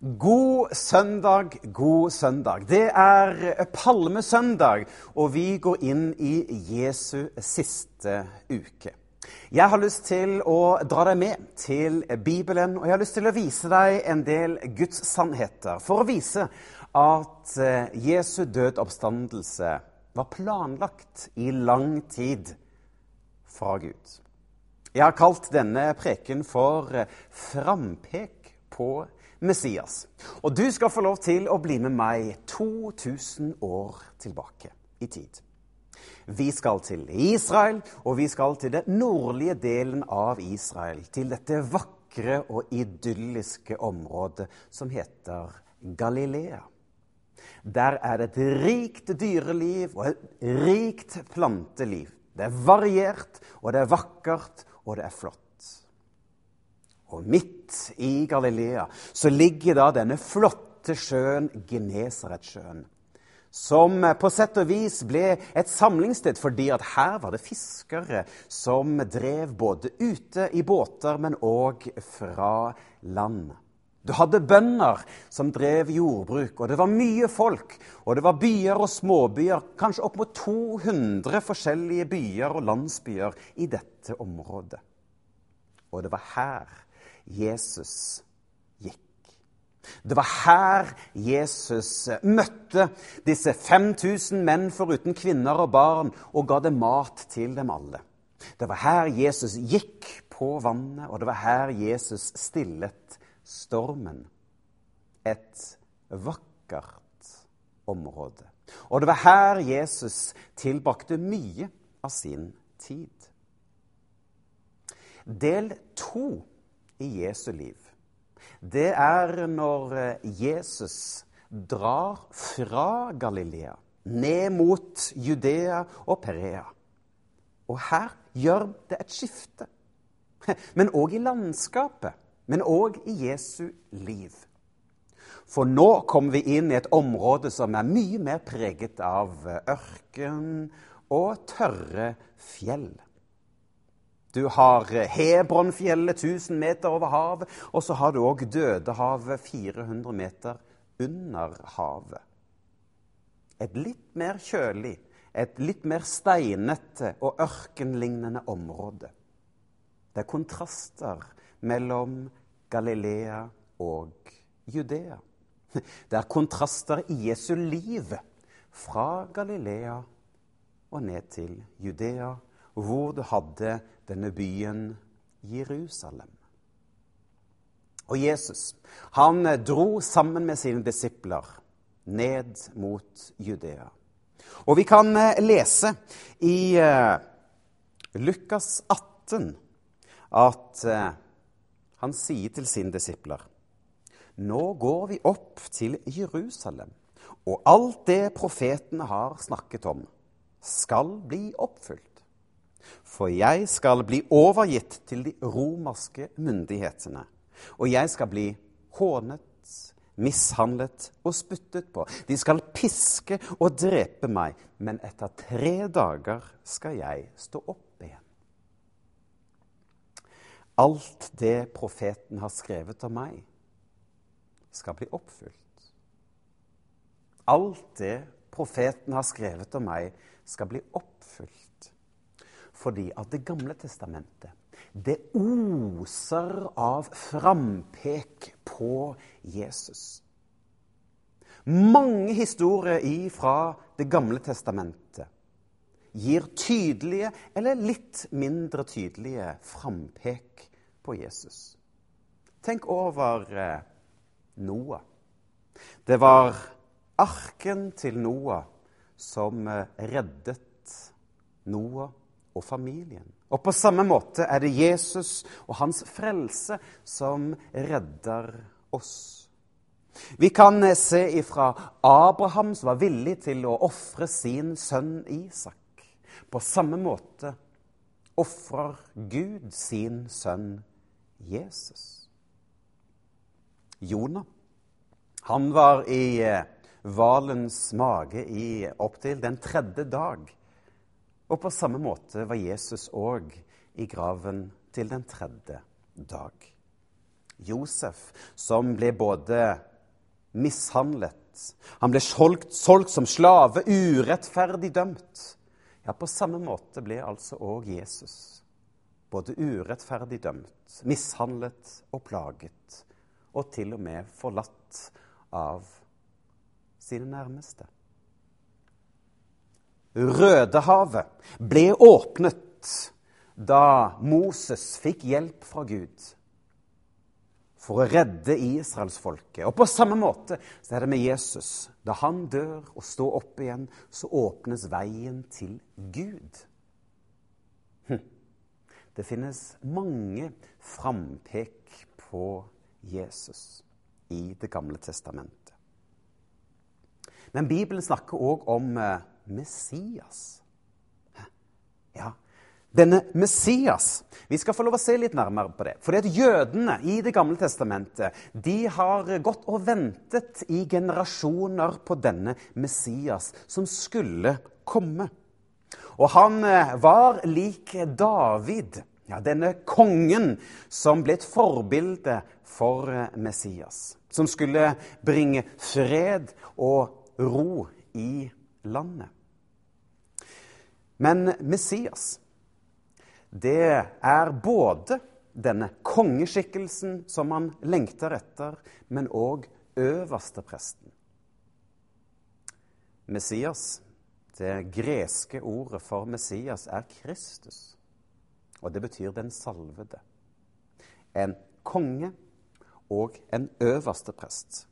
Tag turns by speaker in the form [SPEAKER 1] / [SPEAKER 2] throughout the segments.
[SPEAKER 1] God søndag, god søndag. Det er palmesøndag, og vi går inn i Jesu siste uke. Jeg har lyst til å dra deg med til Bibelen, og jeg har lyst til å vise deg en del Guds sannheter. For å vise at eh, Jesu død oppstandelse var planlagt i lang tid fra Gud. Jeg har kalt denne preken for eh, 'Frampek på Gud'. Messias. Og du skal få lov til å bli med meg 2000 år tilbake i tid. Vi skal til Israel, og vi skal til den nordlige delen av Israel. Til dette vakre og idylliske området som heter Galilea. Der er det et rikt dyreliv og et rikt planteliv. Det er variert, og det er vakkert, og det er flott. Og midt i Galilea så ligger da denne flotte sjøen Genesaretsjøen. Som på sett og vis ble et samlingssted fordi at her var det fiskere som drev både ute i båter, men òg fra land. Du hadde bønder som drev jordbruk, og det var mye folk. Og det var byer og småbyer, kanskje opp mot 200 forskjellige byer og landsbyer i dette området. Og det var her Jesus gikk. Det var her Jesus møtte disse 5000 menn foruten kvinner og barn og ga dem mat til dem alle. Det var her Jesus gikk på vannet, og det var her Jesus stillet stormen. Et vakkert område. Og det var her Jesus tilbrakte mye av sin tid. Del to i Jesu liv, det er når Jesus drar fra Galilea ned mot Judea og Perea. Og her gjør det et skifte. Men òg i landskapet, men òg i Jesu liv. For nå kommer vi inn i et område som er mye mer preget av ørken og tørre fjell. Du har Hebronfjellet 1000 meter over havet, og så har du òg Dødehavet 400 meter under havet. Et litt mer kjølig, et litt mer steinete og ørkenlignende område. Det er kontraster mellom Galilea og Judea. Det er kontraster i Jesu liv fra Galilea og ned til Judea, hvor du hadde denne byen Jerusalem. Og Jesus han dro sammen med sine disipler ned mot Judea. Og vi kan lese i uh, Lukas 18 at han sier til sine disipler Nå går vi opp til Jerusalem, og alt det profetene har snakket om, skal bli oppfylt. For jeg skal bli overgitt til de romerske myndighetene. Og jeg skal bli hånet, mishandlet og spyttet på. De skal piske og drepe meg, men etter tre dager skal jeg stå opp igjen. Alt det profeten har skrevet om meg, skal bli oppfylt. Alt det profeten har skrevet om meg, skal bli oppfylt fordi at Det gamle testamentet det oser av frampek på Jesus. Mange historier fra Det gamle testamentet gir tydelige eller litt mindre tydelige frampek på Jesus. Tenk over eh, Noah. Det var arken til Noah som eh, reddet Noah og familien. Og på samme måte er det Jesus og hans frelse som redder oss. Vi kan se ifra Abraham, som var villig til å ofre sin sønn Isak. På samme måte ofrer Gud sin sønn Jesus. Jonah, han var i eh, hvalens mage i opptil den tredje dag. Og på samme måte var Jesus òg i graven til den tredje dag. Josef, som ble både mishandlet, han ble solgt, solgt som slave, urettferdig dømt. Ja, på samme måte ble altså òg Jesus både urettferdig dømt, mishandlet og plaget, og til og med forlatt av sine nærmeste. Rødehavet ble åpnet da Moses fikk hjelp fra Gud for å redde israelsfolket. Og på samme måte så er det med Jesus. Da han dør og står opp igjen, så åpnes veien til Gud. Hm. Det finnes mange frampek på Jesus i Det gamle testamentet. Men Bibelen snakker òg om eh, Messias. Ja, denne Messias Vi skal få lov å se litt nærmere på det. For at jødene i Det gamle testamentet de har gått og ventet i generasjoner på denne Messias som skulle komme. Og han eh, var lik David, ja, denne kongen som ble et forbilde for eh, Messias. Som skulle bringe fred og ro i landet. Men Messias, det er både denne kongeskikkelsen som han lengter etter, men òg øverstepresten. Messias, det greske ordet for Messias, er Kristus. Og det betyr den salvede. En konge og en øverste prest.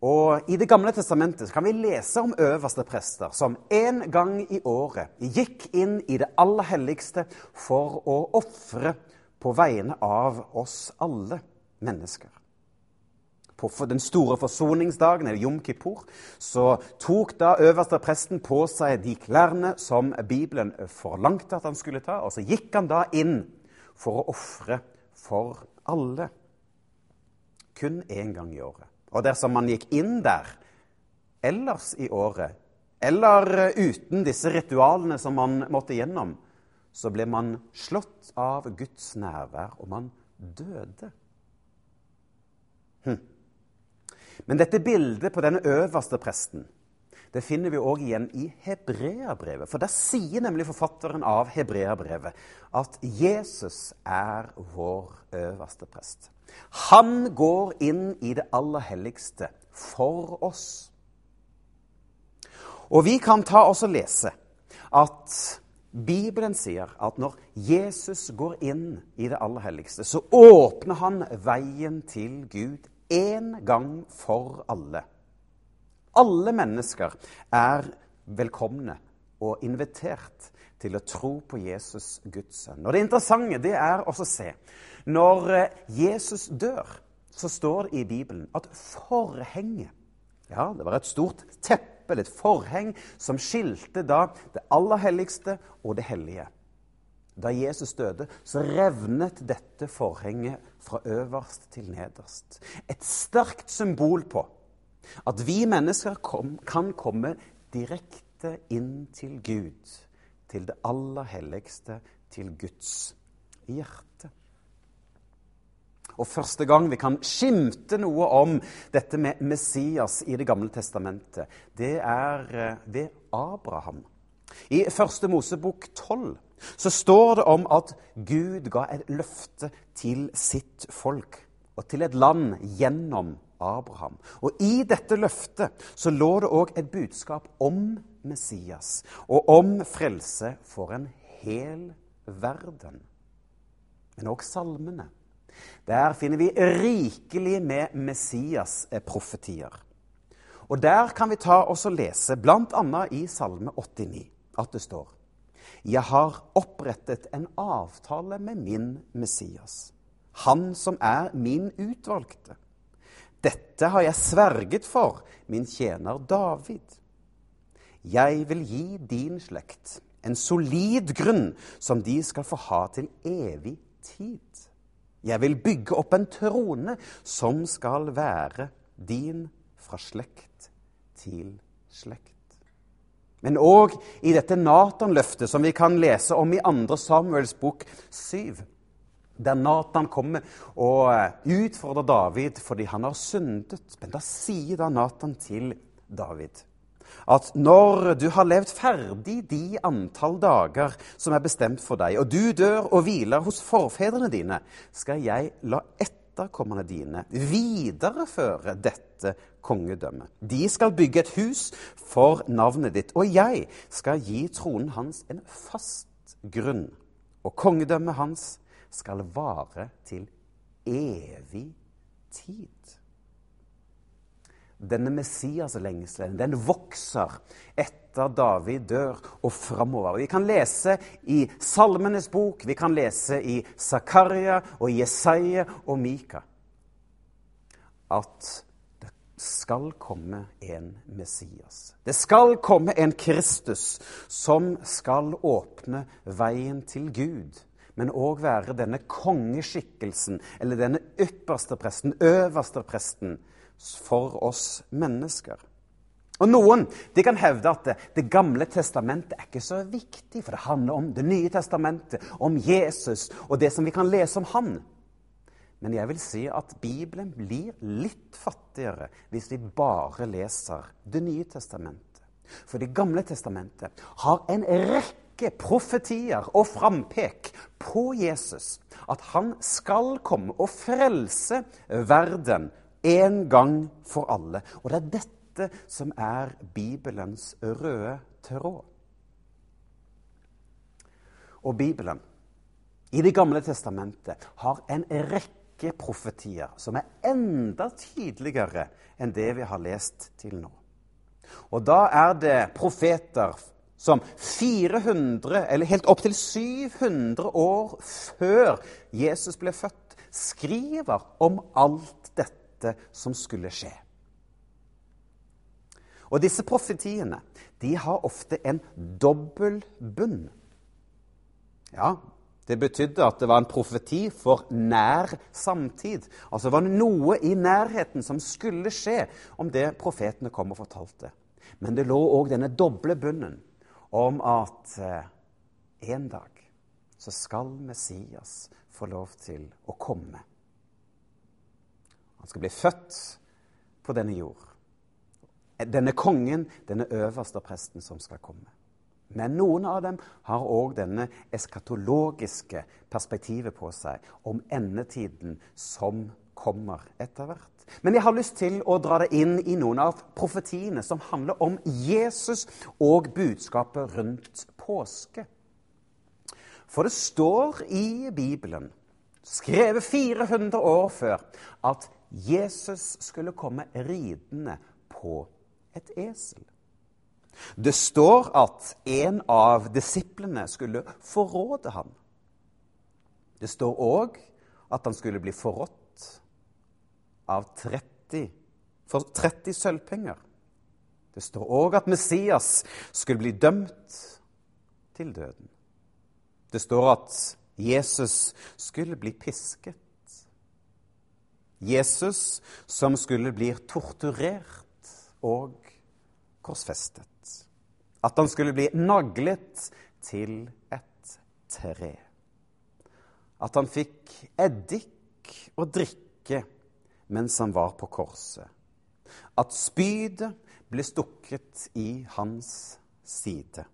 [SPEAKER 1] Og I Det gamle testamentet kan vi lese om øverste prester som en gang i året gikk inn i det aller helligste for å ofre på vegne av oss alle mennesker. På den store forsoningsdagen, eller Jom Kippur, så tok da øverste presten på seg de klærne som Bibelen forlangte at han skulle ta, og så gikk han da inn for å ofre for alle. Kun én gang i året. Og dersom man gikk inn der ellers i året, eller uten disse ritualene som man måtte gjennom, så ble man slått av Guds nærvær, og man døde. Hm. Men dette bildet på denne øverste presten det finner vi òg igjen i Hebreabrevet. For der sier nemlig forfatteren av Hebreabrevet at Jesus er vår øverste prest. Han går inn i det aller helligste for oss. Og vi kan ta oss og lese at Bibelen sier at når Jesus går inn i det aller helligste, så åpner han veien til Gud én gang for alle. Alle mennesker er velkomne og invitert til å tro på Jesus, Guds sønn. Og Det interessante det er også å se når eh, Jesus dør, så står det i Bibelen at forhenget Ja, det var et stort teppe, et forheng, som skilte da det aller helligste og det hellige. Da Jesus døde, så revnet dette forhenget fra øverst til nederst. Et sterkt symbol på at vi mennesker kom, kan komme direkte inn til Gud, til det aller helligste, til Guds hjerte. Og første gang vi kan skimte noe om dette med Messias i Det gamle testamentet, det er eh, ved Abraham. I første Mosebok 12 så står det om at Gud ga et løfte til sitt folk og til et land gjennom Abraham. Og i dette løftet så lå det òg et budskap om Messias og om frelse for en hel verden. Men òg salmene der finner vi rikelig med Messias-profetier. Og Der kan vi ta oss og lese, bl.a. i Salme 89, at det står Jeg har opprettet en avtale med min Messias, han som er min utvalgte. Dette har jeg sverget for min tjener David. Jeg vil gi din slekt en solid grunn som de skal få ha til evig tid. Jeg vil bygge opp en trone som skal være din fra slekt til slekt. Men òg i dette Natan-løftet, som vi kan lese om i 2. Samuels bok 7, der Natan kommer og utfordrer David fordi han har syndet. Men da sier da Natan til David at når du har levd ferdig de antall dager som er bestemt for deg, og du dør og hviler hos forfedrene dine, skal jeg la etterkommerne dine videreføre dette kongedømmet. De skal bygge et hus for navnet ditt, og jeg skal gi tronen hans en fast grunn. Og kongedømmet hans skal vare til evig tid denne Messias-lengselen den vokser etter David dør og framover. Vi kan lese i Salmenes bok, vi kan lese i Zakaria og Jesaja og Mika at det skal komme en Messias. Det skal komme en Kristus som skal åpne veien til Gud men òg være denne kongeskikkelsen, eller denne ypperste presten, øverste presten, for oss mennesker. Og Noen de kan hevde at det, gamle testamentet er ikke så viktig, for det handler om Det nye testamentet, om Jesus og det som vi kan lese om han. Men jeg vil si at Bibelen blir litt fattigere hvis vi bare leser Det nye testamentet. For Det gamle testamentet har en rekke profetier og frampek på Jesus. At han skal komme og frelse verden en gang for alle. Og det er dette som er Bibelens røde tråd. Og Bibelen, i Det gamle testamentet, har en rekke profetier som er enda tydeligere enn det vi har lest til nå. Og da er det profeter som 400, eller helt opptil 700 år før Jesus ble født, skriver om alt dette som skulle skje. Og disse profetiene de har ofte en dobbel bunn. Ja, det betydde at det var en profeti for nær samtid. Altså var det noe i nærheten som skulle skje om det profetene kom og fortalte. Men det lå òg denne doble bunnen om at eh, en dag så skal Messias få lov til å komme. Han skal bli født på denne jord. Denne kongen, denne øverste presten som skal komme. Men noen av dem har òg denne eskatologiske perspektivet på seg om endetiden som kommer etter hvert. Men jeg har lyst til å dra det inn i noen av profetiene som handler om Jesus og budskapet rundt påske. For det står i Bibelen, skrevet 400 år før, at Jesus skulle komme ridende på et esel. Det står at en av disiplene skulle forråde ham. Det står òg at han skulle bli forrådt av 30, for 30 sølvpenger. Det står òg at Messias skulle bli dømt til døden. Det står at Jesus skulle bli pisket. Jesus som skulle bli torturert og korsfestet. At han skulle bli naglet til et tre. At han fikk eddik å drikke mens han var på korset. At spydet ble stukket i hans side.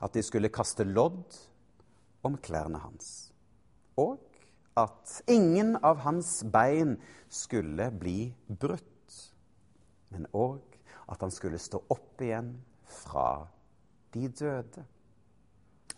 [SPEAKER 1] At de skulle kaste lodd om klærne hans. Og at ingen av hans bein skulle bli brutt, men òg at han skulle stå opp igjen fra de døde.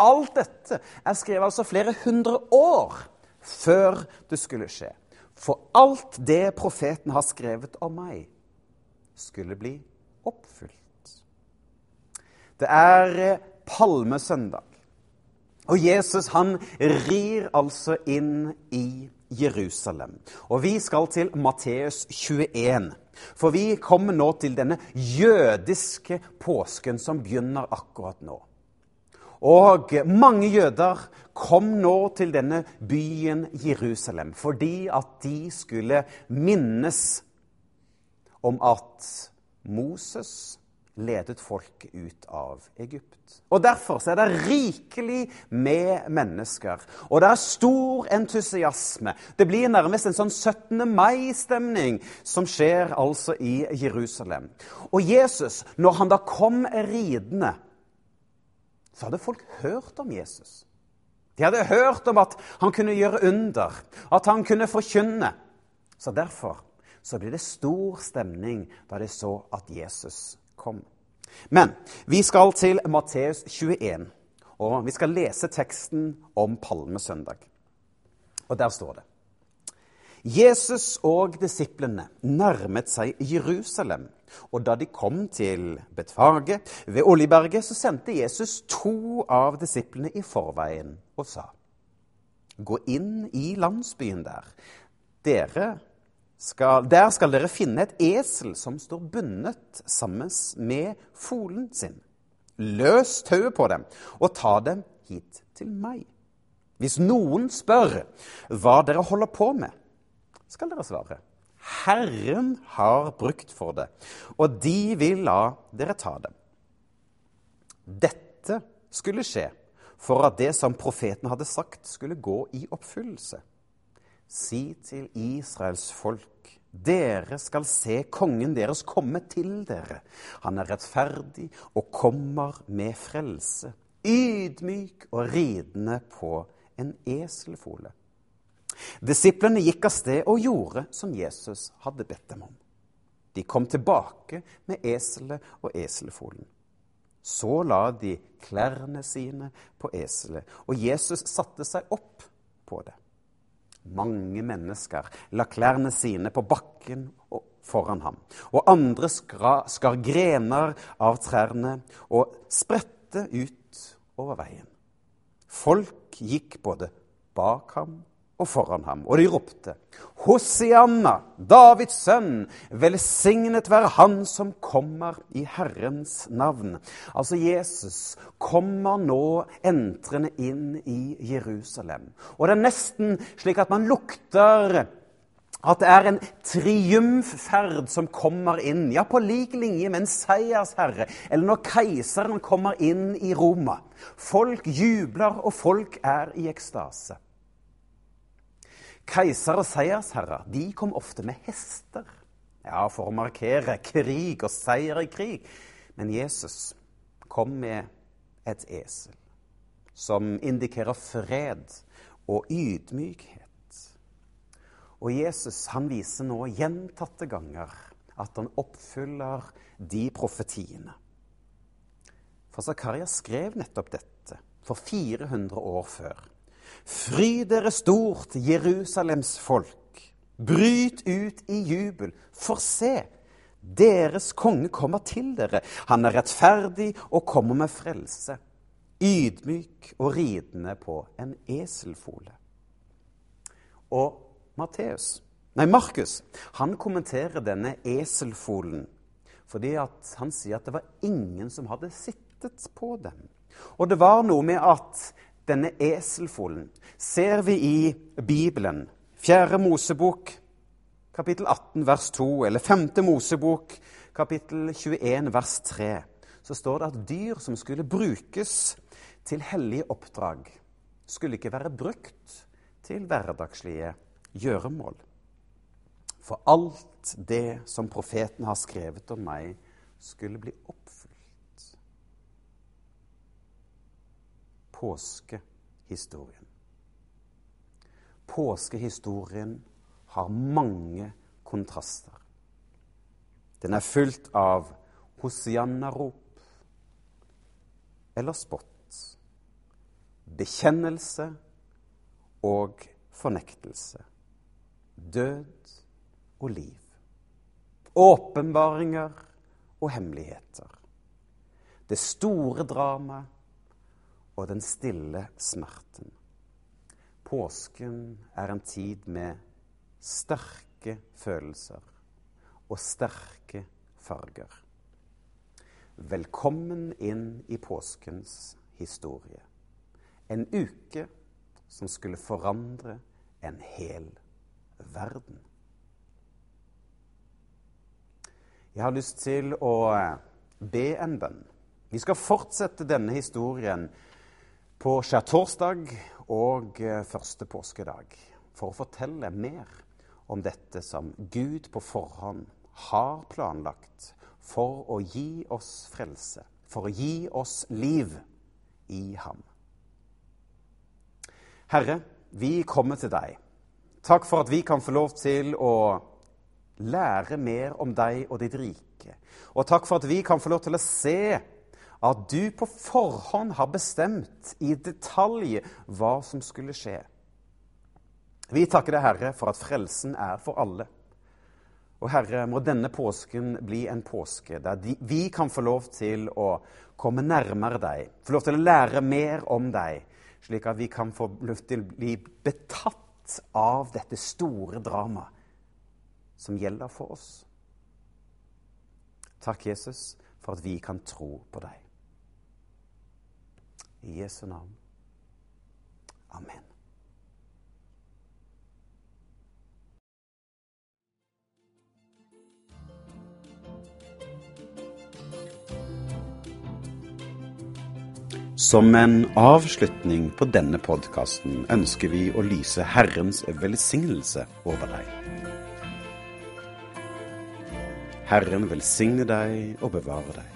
[SPEAKER 1] Alt dette er skrevet altså flere hundre år før det skulle skje. For alt det profeten har skrevet om meg, skulle bli oppfylt. Det er palmesøndag. Og Jesus han rir altså inn i Jerusalem. Og vi skal til Matteus 21. For vi kommer nå til denne jødiske påsken som begynner akkurat nå. Og mange jøder kom nå til denne byen Jerusalem fordi at de skulle minnes om at Moses ledet folk ut av Egypt. Og Derfor er det rikelig med mennesker, og det er stor entusiasme. Det blir nærmest en sånn 17. mai-stemning som skjer altså i Jerusalem. Og Jesus, når han da kom ridende, så hadde folk hørt om Jesus. De hadde hørt om at han kunne gjøre under, at han kunne forkynne. Så derfor så ble det stor stemning da de så at Jesus kom. Men vi skal til Matteus 21, og vi skal lese teksten om palmesøndag. Og der står det Jesus og disiplene nærmet seg Jerusalem. Og da de kom til Betfage ved Oljeberget, så sendte Jesus to av disiplene i forveien og sa.: Gå inn i landsbyen der. Dere skal, der skal dere finne et esel som står bundet sammen med folen sin. Løs tauet på dem og ta dem hit til meg. Hvis noen spør hva dere holder på med, skal dere svare. Herren har brukt for det, og de vil la dere ta det. Dette skulle skje for at det som profeten hadde sagt, skulle gå i oppfyllelse. Si til Israels folk, dere skal se kongen deres komme til dere. Han er rettferdig og kommer med frelse, ydmyk og ridende på en eselfole. Disiplene gikk av sted og gjorde som Jesus hadde bedt dem om. De kom tilbake med eselet og eselfolen. Så la de klærne sine på eselet, og Jesus satte seg opp på det. Mange mennesker la klærne sine på bakken foran ham. Og andre skar grener av trærne og spredte ut over veien. Folk gikk både bak ham foran ham, og de ropte, Hosianna, Davids sønn, velsignet være Han som kommer i Herrens navn. Altså, Jesus kommer nå entrende inn i Jerusalem. Og det er nesten slik at man lukter at det er en triumfferd som kommer inn, ja, på lik linje med en seiersherre, eller når keiseren kommer inn i Roma. Folk jubler, og folk er i ekstase. Keiser og seiersherrer de kom ofte med hester ja, for å markere krig og seier i krig. Men Jesus kom med et esel som indikerer fred og ydmykhet. Og Jesus han viser nå gjentatte ganger at han oppfyller de profetiene. For Zakaria skrev nettopp dette for 400 år før. Fry dere stort, Jerusalems folk. Bryt ut i jubel, for se, deres konge kommer til dere. Han er rettferdig og kommer med frelse. Ydmyk og ridende på en eselfole. Og Matteus, nei, Markus han kommenterer denne eselfolen fordi han sier at det var ingen som hadde sittet på den. Og det var noe med at denne eselfolen ser vi i Bibelen. Fjerde Mosebok, kapittel 18, vers 2, eller femte Mosebok, kapittel 21, vers 3. Så står det at dyr som skulle brukes til hellige oppdrag, skulle ikke være brukt til hverdagslige gjøremål. For alt det som profeten har skrevet om meg, skulle bli oppfylt. Påskehistorien. Påskehistorien har mange kontraster. Den er fylt av hosianna-rop eller spott, bekjennelse og fornektelse, død og liv, åpenbaringer og hemmeligheter. Det store dramaet og den stille smerten. Påsken er en tid med sterke følelser og sterke farger. Velkommen inn i påskens historie. En uke som skulle forandre en hel verden. Jeg har lyst til å be en bønn. Vi skal fortsette denne historien på skjærtorsdag og eh, første påskedag for å fortelle mer om dette som Gud på forhånd har planlagt for å gi oss frelse, for å gi oss liv i ham. Herre, vi kommer til deg. Takk for at vi kan få lov til å lære mer om deg og ditt rike. Og takk for at vi kan få lov til å se at du på forhånd har bestemt i detalj hva som skulle skje. Vi takker deg, Herre, for at frelsen er for alle. Og Herre, må denne påsken bli en påske der vi kan få lov til å komme nærmere deg, få lov til å lære mer om deg, slik at vi kan få lov til å bli betatt av dette store dramaet som gjelder for oss. Takk, Jesus, for at vi kan tro på deg. I Jesu navn. Amen.
[SPEAKER 2] Som en avslutning på denne podkasten ønsker vi å lyse Herrens velsignelse over deg. Herren velsigne deg og bevare deg.